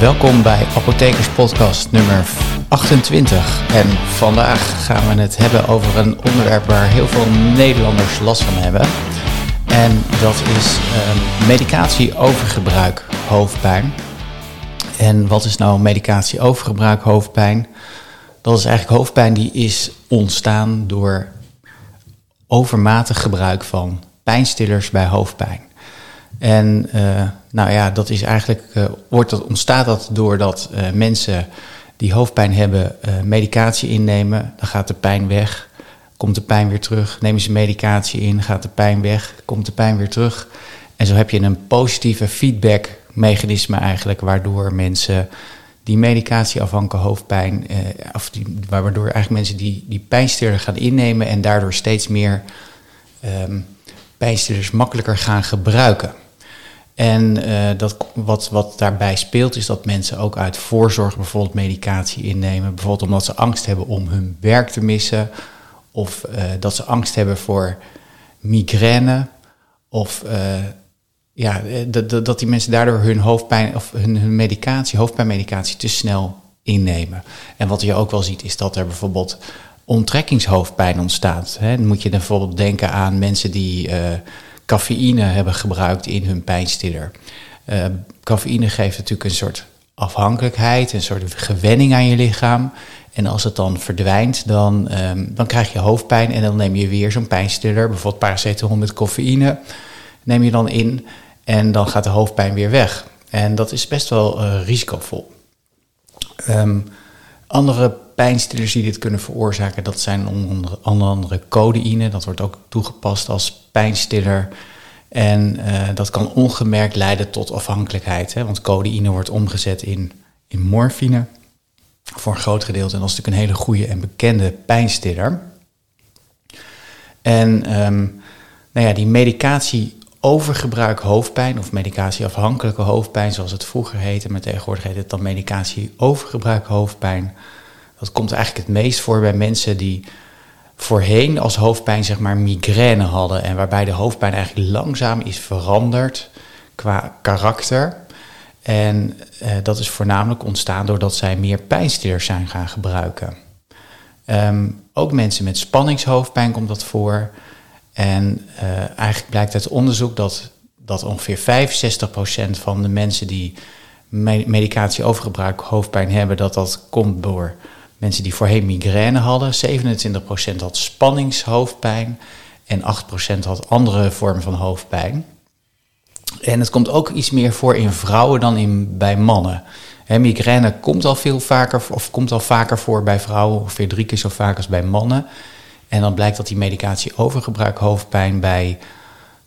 Welkom bij Apothekers Podcast nummer 28. En vandaag gaan we het hebben over een onderwerp waar heel veel Nederlanders last van hebben. En dat is um, medicatie-overgebruik hoofdpijn. En wat is nou medicatie-overgebruik hoofdpijn? Dat is eigenlijk hoofdpijn die is ontstaan door overmatig gebruik van pijnstillers bij hoofdpijn. En uh, nou ja, dat is eigenlijk, uh, wordt dat, ontstaat dat doordat uh, mensen die hoofdpijn hebben medicatie innemen. Dan gaat de pijn weg, komt de pijn weer terug. Nemen ze medicatie in, gaat de pijn weg, komt de pijn weer terug. En zo heb je een positieve feedbackmechanisme eigenlijk, waardoor mensen die medicatieafhankelijke hoofdpijn, of die, waardoor eigenlijk mensen die, die pijnstiller gaan innemen en daardoor steeds meer um, pijnstillers makkelijker gaan gebruiken. En uh, dat, wat, wat daarbij speelt is dat mensen ook uit voorzorg bijvoorbeeld medicatie innemen. Bijvoorbeeld omdat ze angst hebben om hun werk te missen. Of uh, dat ze angst hebben voor migraine. Of uh, ja, dat, dat die mensen daardoor hun hoofdpijn of hun, hun medicatie, hoofdpijnmedicatie te snel innemen. En wat je ook wel ziet is dat er bijvoorbeeld onttrekkingshoofdpijn ontstaat. Hè. Dan moet je dan bijvoorbeeld denken aan mensen die cafeïne hebben gebruikt in hun pijnstiller. Uh, cafeïne geeft natuurlijk een soort afhankelijkheid, een soort gewenning aan je lichaam. En als het dan verdwijnt, dan, um, dan krijg je hoofdpijn en dan neem je weer zo'n pijnstiller, bijvoorbeeld paracetamol met cafeïne, neem je dan in en dan gaat de hoofdpijn weer weg. En dat is best wel uh, risicovol. Um, andere pijnstillers die dit kunnen veroorzaken, dat zijn onder andere codeïne. Dat wordt ook toegepast als pijnstiller. En uh, dat kan ongemerkt leiden tot afhankelijkheid. Hè? Want codeïne wordt omgezet in, in morfine voor een groot gedeelte. En dat is natuurlijk een hele goede en bekende pijnstiller. En um, nou ja, die medicatie overgebruik hoofdpijn of medicatieafhankelijke hoofdpijn, zoals het vroeger heette, maar tegenwoordig heet het dan medicatie overgebruik hoofdpijn. Dat komt eigenlijk het meest voor bij mensen die voorheen als hoofdpijn zeg maar migraine hadden en waarbij de hoofdpijn eigenlijk langzaam is veranderd qua karakter. En uh, dat is voornamelijk ontstaan doordat zij meer pijnstillers zijn gaan gebruiken. Um, ook mensen met spanningshoofdpijn komt dat voor. En uh, eigenlijk blijkt uit onderzoek dat, dat ongeveer 65% van de mensen die medicatie overgebruik hoofdpijn hebben, dat dat komt door mensen die voorheen migraine hadden. 27% had spanningshoofdpijn en 8% had andere vormen van hoofdpijn. En het komt ook iets meer voor in vrouwen dan in, bij mannen. Migraine komt al veel vaker, of komt al vaker voor bij vrouwen, ongeveer drie keer zo vaak als bij mannen. En dan blijkt dat die medicatie overgebruik hoofdpijn bij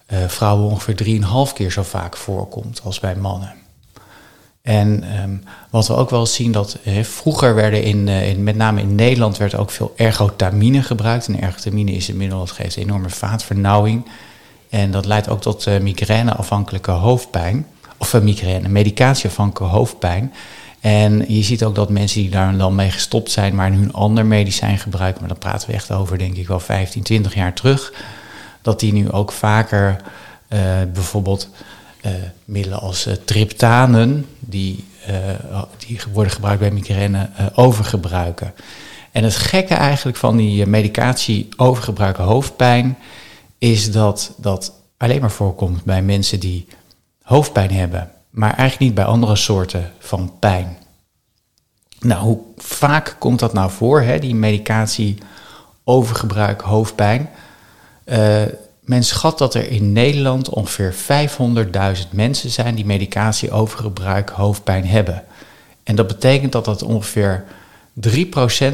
uh, vrouwen ongeveer 3,5 keer zo vaak voorkomt als bij mannen. En um, wat we ook wel zien dat vroeger werden in, uh, in, met name in Nederland werd ook veel ergotamine gebruikt. En ergotamine is een geeft enorme vaatvernauwing. En dat leidt ook tot uh, migraineafhankelijke hoofdpijn. Of uh, migraine, medicatieafhankelijke hoofdpijn. En je ziet ook dat mensen die daar dan mee gestopt zijn, maar hun ander medicijn gebruiken, maar dan praten we echt over, denk ik wel 15, 20 jaar terug, dat die nu ook vaker uh, bijvoorbeeld uh, middelen als uh, triptanen, die, die worden gebruikt bij migraine, overgebruiken. En het gekke eigenlijk van die medicatie overgebruiken hoofdpijn is dat dat alleen maar voorkomt bij mensen die hoofdpijn hebben maar eigenlijk niet bij andere soorten van pijn. Nou, hoe vaak komt dat nou voor, hè, die medicatie overgebruik hoofdpijn? Uh, men schat dat er in Nederland ongeveer 500.000 mensen zijn die medicatie overgebruik hoofdpijn hebben. En dat betekent dat dat ongeveer 3%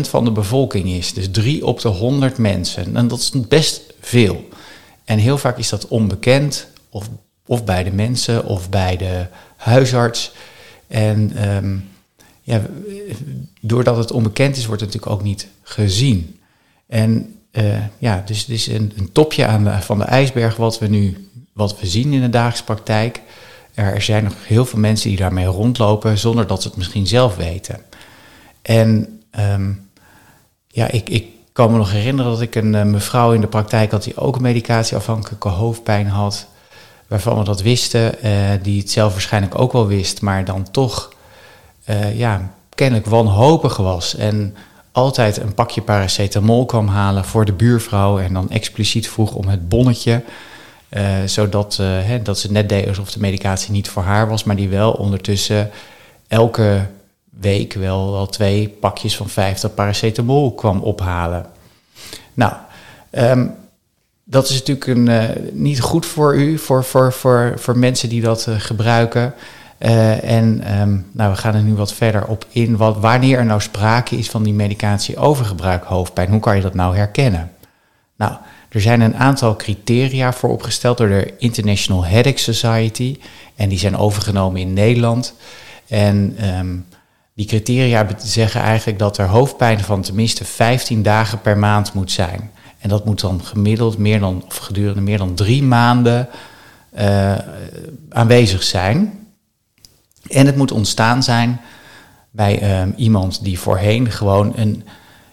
van de bevolking is. Dus 3 op de 100 mensen. En dat is best veel. En heel vaak is dat onbekend, of, of bij de mensen, of bij de huisarts. En um, ja, doordat het onbekend is, wordt het natuurlijk ook niet gezien. En uh, ja, dus het is een, een topje aan de, van de ijsberg wat we nu wat we zien in de dagelijkse praktijk. Er zijn nog heel veel mensen die daarmee rondlopen zonder dat ze het misschien zelf weten. En um, ja, ik, ik kan me nog herinneren dat ik een uh, mevrouw in de praktijk had die ook medicatieafhankelijke hoofdpijn had waarvan we dat wisten, uh, die het zelf waarschijnlijk ook wel wist, maar dan toch ja, kennelijk wanhopig was en altijd een pakje paracetamol kwam halen voor de buurvrouw en dan expliciet vroeg om het bonnetje. zodat hè, dat ze net deed alsof de medicatie niet voor haar was, maar die wel ondertussen elke week wel, wel twee pakjes van 50 paracetamol kwam ophalen. Nou, ehm, dat is natuurlijk een, uh, niet goed voor u, voor, voor, voor, voor mensen die dat uh, gebruiken. Uh, en um, nou, we gaan er nu wat verder op in. Wat, wanneer er nou sprake is van die medicatie overgebruik hoofdpijn, hoe kan je dat nou herkennen? Nou, er zijn een aantal criteria voor opgesteld door de International Headache Society. En die zijn overgenomen in Nederland. En um, die criteria zeggen eigenlijk dat er hoofdpijn van tenminste 15 dagen per maand moet zijn. En dat moet dan gemiddeld meer dan, of gedurende meer dan drie maanden uh, aanwezig zijn. En het moet ontstaan zijn bij um, iemand die voorheen gewoon een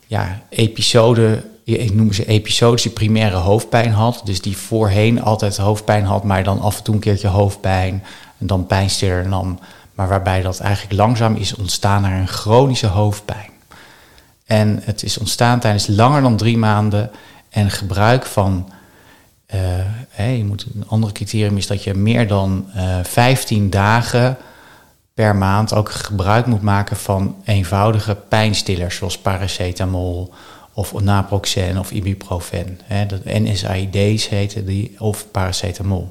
ja, episode, ik noem ze episodische primaire hoofdpijn had. Dus die voorheen altijd hoofdpijn had, maar dan af en toe een keertje hoofdpijn. En dan pijnstiller dan maar waarbij dat eigenlijk langzaam is ontstaan naar een chronische hoofdpijn. En het is ontstaan tijdens langer dan drie maanden en gebruik van, uh, je moet, een andere criterium is dat je meer dan uh, eh, 15 dagen per maand ook gebruik moet maken van eenvoudige pijnstillers zoals paracetamol of naproxen of ibuprofen. Hè, dat NSAID's heten die, of paracetamol.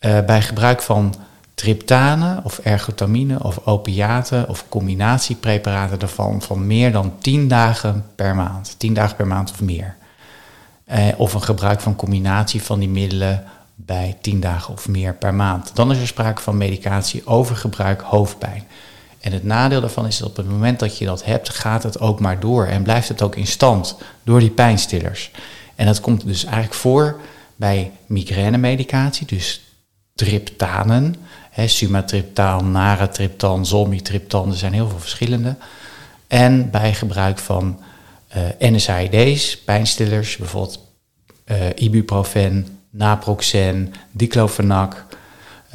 Uh, bij gebruik van triptane of ergotamine of opiaten of combinatiepreparaten daarvan van meer dan 10 dagen per maand. 10 dagen per maand of meer. Eh, of een gebruik van combinatie van die middelen bij 10 dagen of meer per maand. Dan is er sprake van medicatie overgebruik hoofdpijn. En het nadeel daarvan is dat op het moment dat je dat hebt, gaat het ook maar door en blijft het ook in stand door die pijnstillers. En dat komt dus eigenlijk voor bij migrainemedicatie, dus triptanen, hè, sumatriptaan, naratriptan, zolmitriptan, er zijn heel veel verschillende. En bij gebruik van NSAID's, pijnstillers, bijvoorbeeld uh, ibuprofen, naproxen, diclofenac.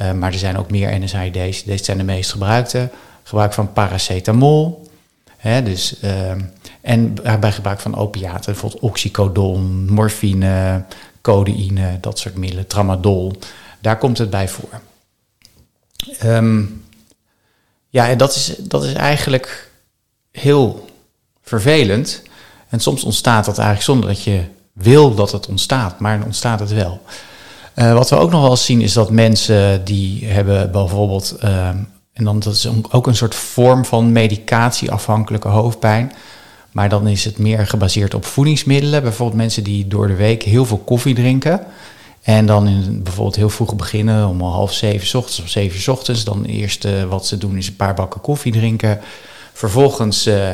Uh, maar er zijn ook meer NSAID's. Deze zijn de meest gebruikte. Gebruik van paracetamol. Hè, dus, en bij gebruik van opiaten, bijvoorbeeld oxycodon, morfine, codeïne, dat soort middelen, tramadol. Daar komt het bij voor. Um, ja, en dat is, dat is eigenlijk heel vervelend. En soms ontstaat dat eigenlijk zonder dat je wil dat het ontstaat, maar dan ontstaat het wel. Uh, wat we ook nog wel zien is dat mensen die hebben bijvoorbeeld, uh, en dan dat is ook een soort vorm van medicatieafhankelijke hoofdpijn. Maar dan is het meer gebaseerd op voedingsmiddelen. Bijvoorbeeld mensen die door de week heel veel koffie drinken. En dan in, bijvoorbeeld heel vroeg beginnen, om half zeven ochtends of zeven ochtends. Dan eerst wat ze doen is een paar bakken koffie drinken. Vervolgens uh,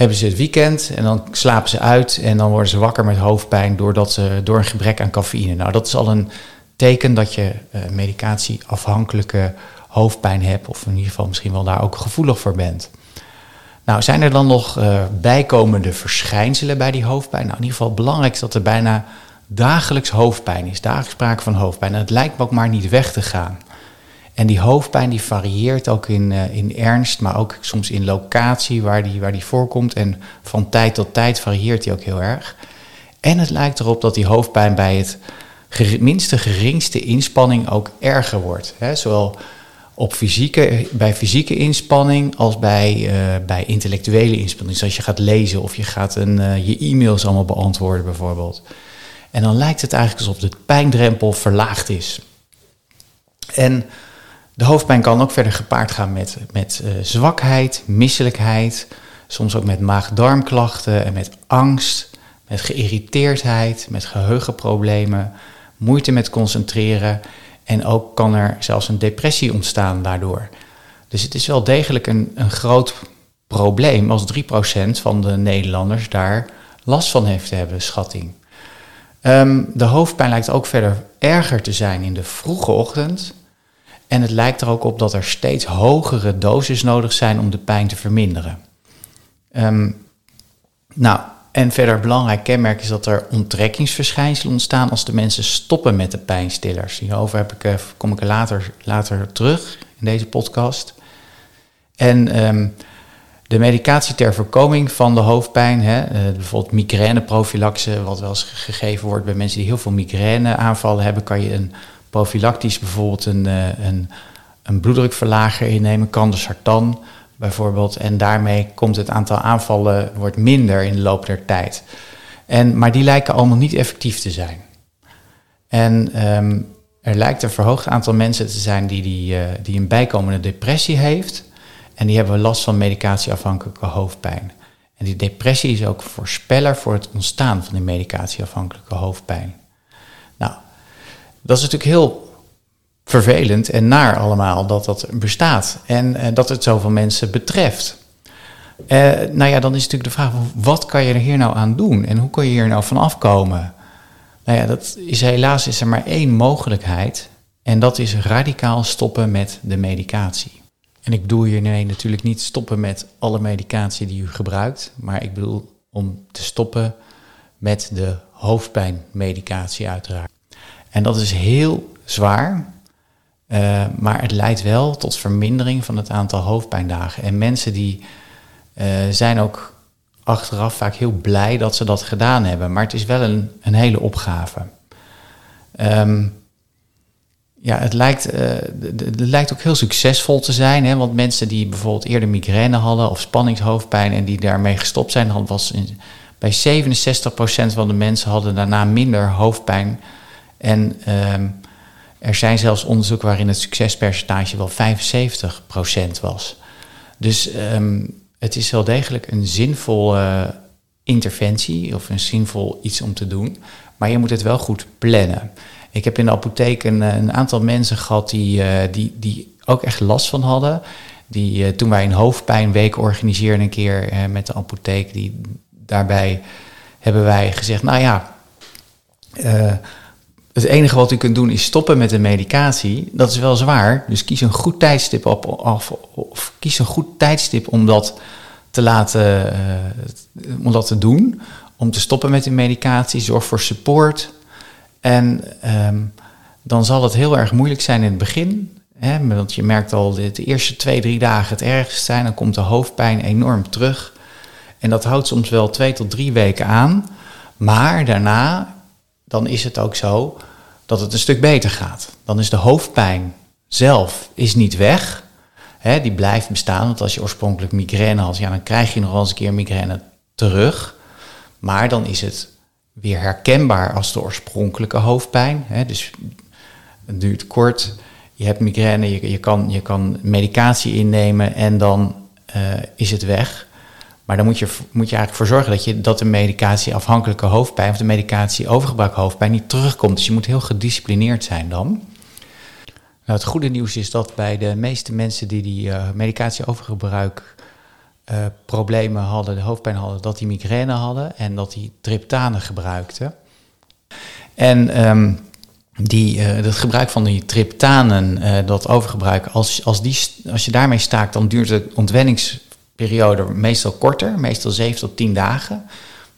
hebben ze het weekend en dan slapen ze uit. En dan worden ze wakker met hoofdpijn doordat ze, door een gebrek aan cafeïne. Nou, dat is al een teken dat je uh, medicatieafhankelijke hoofdpijn hebt. Of in ieder geval misschien wel daar ook gevoelig voor bent. Nou, zijn er dan nog bijkomende verschijnselen bij die hoofdpijn? Nou, in ieder geval belangrijk is dat er bijna dagelijks hoofdpijn is, dagelijks sprake van hoofdpijn. En het lijkt me ook maar niet weg te gaan. En die hoofdpijn die varieert ook in, uh, in ernst, maar ook soms in locatie waar die, waar die voorkomt. En van tijd tot tijd varieert die ook heel erg. En het lijkt erop dat die hoofdpijn bij het minste geringste inspanning ook erger wordt. Hè? Zowel op fysieke, bij fysieke inspanning als bij, uh, bij intellectuele inspanning. Dus als je gaat lezen of je gaat een, uh, je e-mails allemaal beantwoorden bijvoorbeeld. En dan lijkt het eigenlijk alsof de pijndrempel verlaagd is. En de hoofdpijn kan ook verder gepaard gaan met, met uh, zwakheid, misselijkheid, soms ook met maag-darmklachten en met angst, met geïrriteerdheid, met geheugenproblemen, moeite met concentreren en ook kan er zelfs een depressie ontstaan daardoor. Dus het is wel degelijk een, een groot probleem als 3% van de Nederlanders daar last van heeft te hebben, schatting. Um, de hoofdpijn lijkt ook verder erger te zijn in de vroege ochtend. En het lijkt er ook op dat er steeds hogere doses nodig zijn om de pijn te verminderen. Um, nou, en verder belangrijk kenmerk is dat er onttrekkingsverschijnselen ontstaan als de mensen stoppen met de pijnstillers. Hierover heb ik, eh, kom ik later, later terug in deze podcast. En ehm, de medicatie ter voorkoming van de hoofdpijn, hè, uh, bijvoorbeeld migraineprofylaxe, wat wel eens gegeven wordt bij mensen die heel veel migraineaanvallen hebben, kan je een profilactisch bijvoorbeeld een, uh, een, een bloeddrukverlager innemen, candesartan bijvoorbeeld. En daarmee komt het aantal aanvallen wordt minder in de loop der tijd. En, maar die lijken allemaal niet effectief te zijn. En um, er lijkt een verhoogd aantal mensen te zijn die, die, uh, die een bijkomende depressie heeft. En die hebben last van medicatieafhankelijke hoofdpijn. En die depressie is ook voorspeller voor het ontstaan van die medicatieafhankelijke hoofdpijn. Dat is natuurlijk heel vervelend en naar allemaal dat dat bestaat en uh, dat het zoveel mensen betreft. Uh, nou ja, dan is natuurlijk de vraag: wat kan je er hier nou aan doen en hoe kun je hier nou van afkomen? Nou ja, dat is helaas is er maar één mogelijkheid en dat is radicaal stoppen met de medicatie. En ik bedoel hiermee natuurlijk niet stoppen met alle medicatie die u gebruikt, maar ik bedoel om te stoppen met de hoofdpijnmedicatie uiteraard. En dat is heel zwaar, uh, maar het leidt wel tot vermindering van het aantal hoofdpijndagen. En mensen die uh, zijn ook achteraf vaak heel blij dat ze dat gedaan hebben. Maar het is wel een, een hele opgave. Um, ja, het lijkt, uh, het lijkt ook heel succesvol te zijn. Hè? Want mensen die bijvoorbeeld eerder migraine hadden of spanningshoofdpijn en die daarmee gestopt zijn, hadden was bij 67% van de mensen hadden daarna minder hoofdpijn. En um, er zijn zelfs onderzoeken waarin het succespercentage wel 75% was. Dus um, het is wel degelijk een zinvolle interventie of een zinvol iets om te doen. Maar je moet het wel goed plannen. Ik heb in de apotheek een, aantal mensen gehad die, uh, die, die ook echt last van hadden. Die, uh, toen wij een hoofdpijnweek organiseerden een keer met de apotheek, die, daarbij hebben wij gezegd, nou ja, het enige wat u kunt doen is stoppen met de medicatie. Dat is wel zwaar. Dus kies een goed tijdstip op, of, of kies een goed tijdstip om dat te laten, uh, om dat te doen. Om te stoppen met de medicatie. Zorg voor support. En um, dan zal het heel erg moeilijk zijn in het begin. Hè, want je merkt al de, de eerste twee, drie dagen het ergst zijn. Dan komt de hoofdpijn enorm terug. En dat houdt soms wel twee tot drie weken aan. Maar daarna dan is het ook zo dat het een stuk beter gaat. Dan is de hoofdpijn zelf is niet weg. Hè, die blijft bestaan. Want als je oorspronkelijk migraine had, ja, dan krijg je nog wel eens een keer migraine terug. Maar dan is het weer herkenbaar als de oorspronkelijke hoofdpijn. Hè, dus het duurt kort. Je hebt migraine, je, kan, je kan medicatie innemen en dan uh, is het weg. Maar dan moet je, moet je eigenlijk voor zorgen dat, je, dat de medicatieafhankelijke hoofdpijn of de medicatie overgebruik hoofdpijn niet terugkomt. Dus je moet heel gedisciplineerd zijn dan. Nou, het goede nieuws is dat bij de meeste mensen die die uh, medicatieovergebruik uh, problemen hadden, de hoofdpijn hadden, dat die migraine hadden en dat die triptanen gebruikten. En um, die, uh, het gebruik van die triptanen, dat overgebruik, als, als, die, als je daarmee staakt, dan duurt de ontwennings periode meestal korter, meestal 7 tot 10 dagen.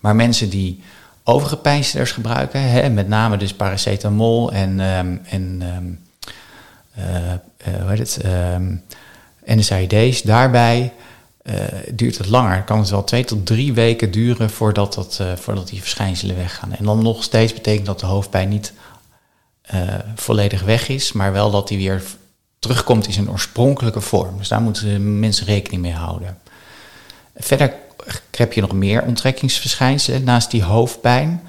Maar mensen die overige pijnstillers gebruiken, hè, met name dus paracetamol en, um, en um, uh, uh, hoe heet het, um, NSAID's, daarbij uh, duurt het langer. Dan kan het wel twee tot drie weken duren voordat, dat, voordat die verschijnselen weggaan. En dan nog steeds betekent dat de hoofdpijn niet volledig weg is, maar wel dat die weer terugkomt in zijn oorspronkelijke vorm. Dus daar moeten mensen rekening mee houden. Verder heb je nog meer onttrekkingsverschijnselen naast die hoofdpijn.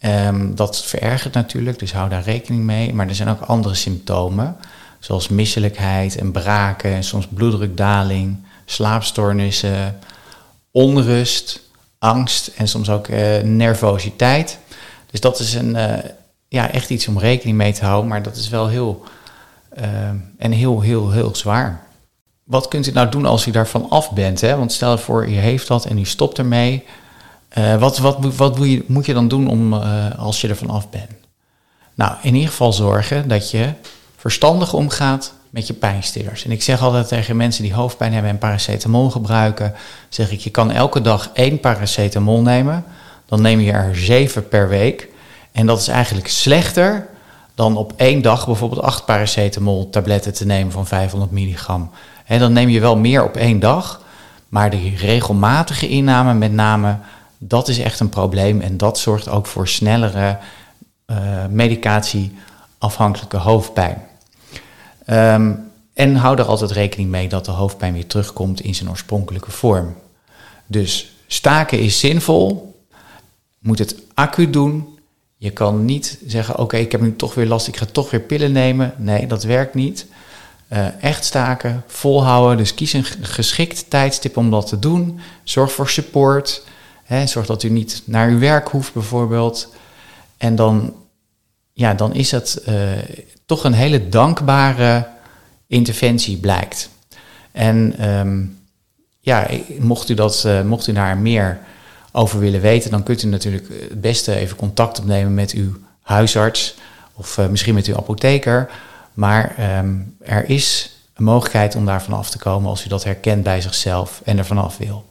Um, dat verergert natuurlijk, dus hou daar rekening mee. Maar er zijn ook andere symptomen, zoals misselijkheid en braken, en soms bloeddrukdaling, slaapstoornissen, onrust, angst en soms ook uh, nervositeit. Dus dat is een, uh, ja, echt iets om rekening mee te houden, maar dat is wel heel, uh, en heel, heel, heel zwaar wat kunt u nou doen als u daarvan af bent? Hè? Want stel voor, u heeft dat en u stopt ermee. Uh, wat wat, wat moet, je, moet je dan doen om, uh, als je ervan af bent? Nou, in ieder geval zorgen dat je verstandig omgaat met je pijnstillers. En ik zeg altijd tegen mensen die hoofdpijn hebben en paracetamol gebruiken, zeg ik, je kan elke dag één paracetamol nemen. Dan neem je er zeven per week. En dat is eigenlijk slechter dan op één dag bijvoorbeeld acht paracetamol tabletten te nemen van 500 milligram. Dan neem je wel meer op één dag, maar de regelmatige inname met name, dat is echt een probleem en dat zorgt ook voor snellere uh, medicatieafhankelijke hoofdpijn. Ehm, en hou er altijd rekening mee dat de hoofdpijn weer terugkomt in zijn oorspronkelijke vorm. Dus staken is zinvol, moet het acuut doen. Je kan niet zeggen, oké, ik heb nu toch weer last, ik ga toch weer pillen nemen. Nee, dat werkt niet. Uh, echt staken, volhouden, dus kies een geschikt tijdstip om dat te doen. Zorg voor support. Hè, zorg dat u niet naar uw werk hoeft bijvoorbeeld. En dan, ja, dan is het uh, toch een hele dankbare interventie blijkt. En um, ja, mocht u, dat, uh, mocht u daar meer over willen weten, dan kunt u natuurlijk het beste even contact opnemen met uw huisarts of misschien met uw apotheker. Maar um, er is een mogelijkheid om daarvan af te komen als u dat herkent bij zichzelf en er vanaf wil.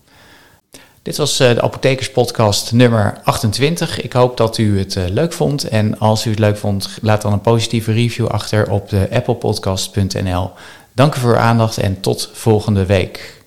Dit was uh, de Apothekerspodcast nummer 28. Ik hoop dat u het uh, leuk vond. En als u het leuk vond, laat dan een positieve review achter op de applepodcast.nl. Dank u voor uw aandacht en tot volgende week.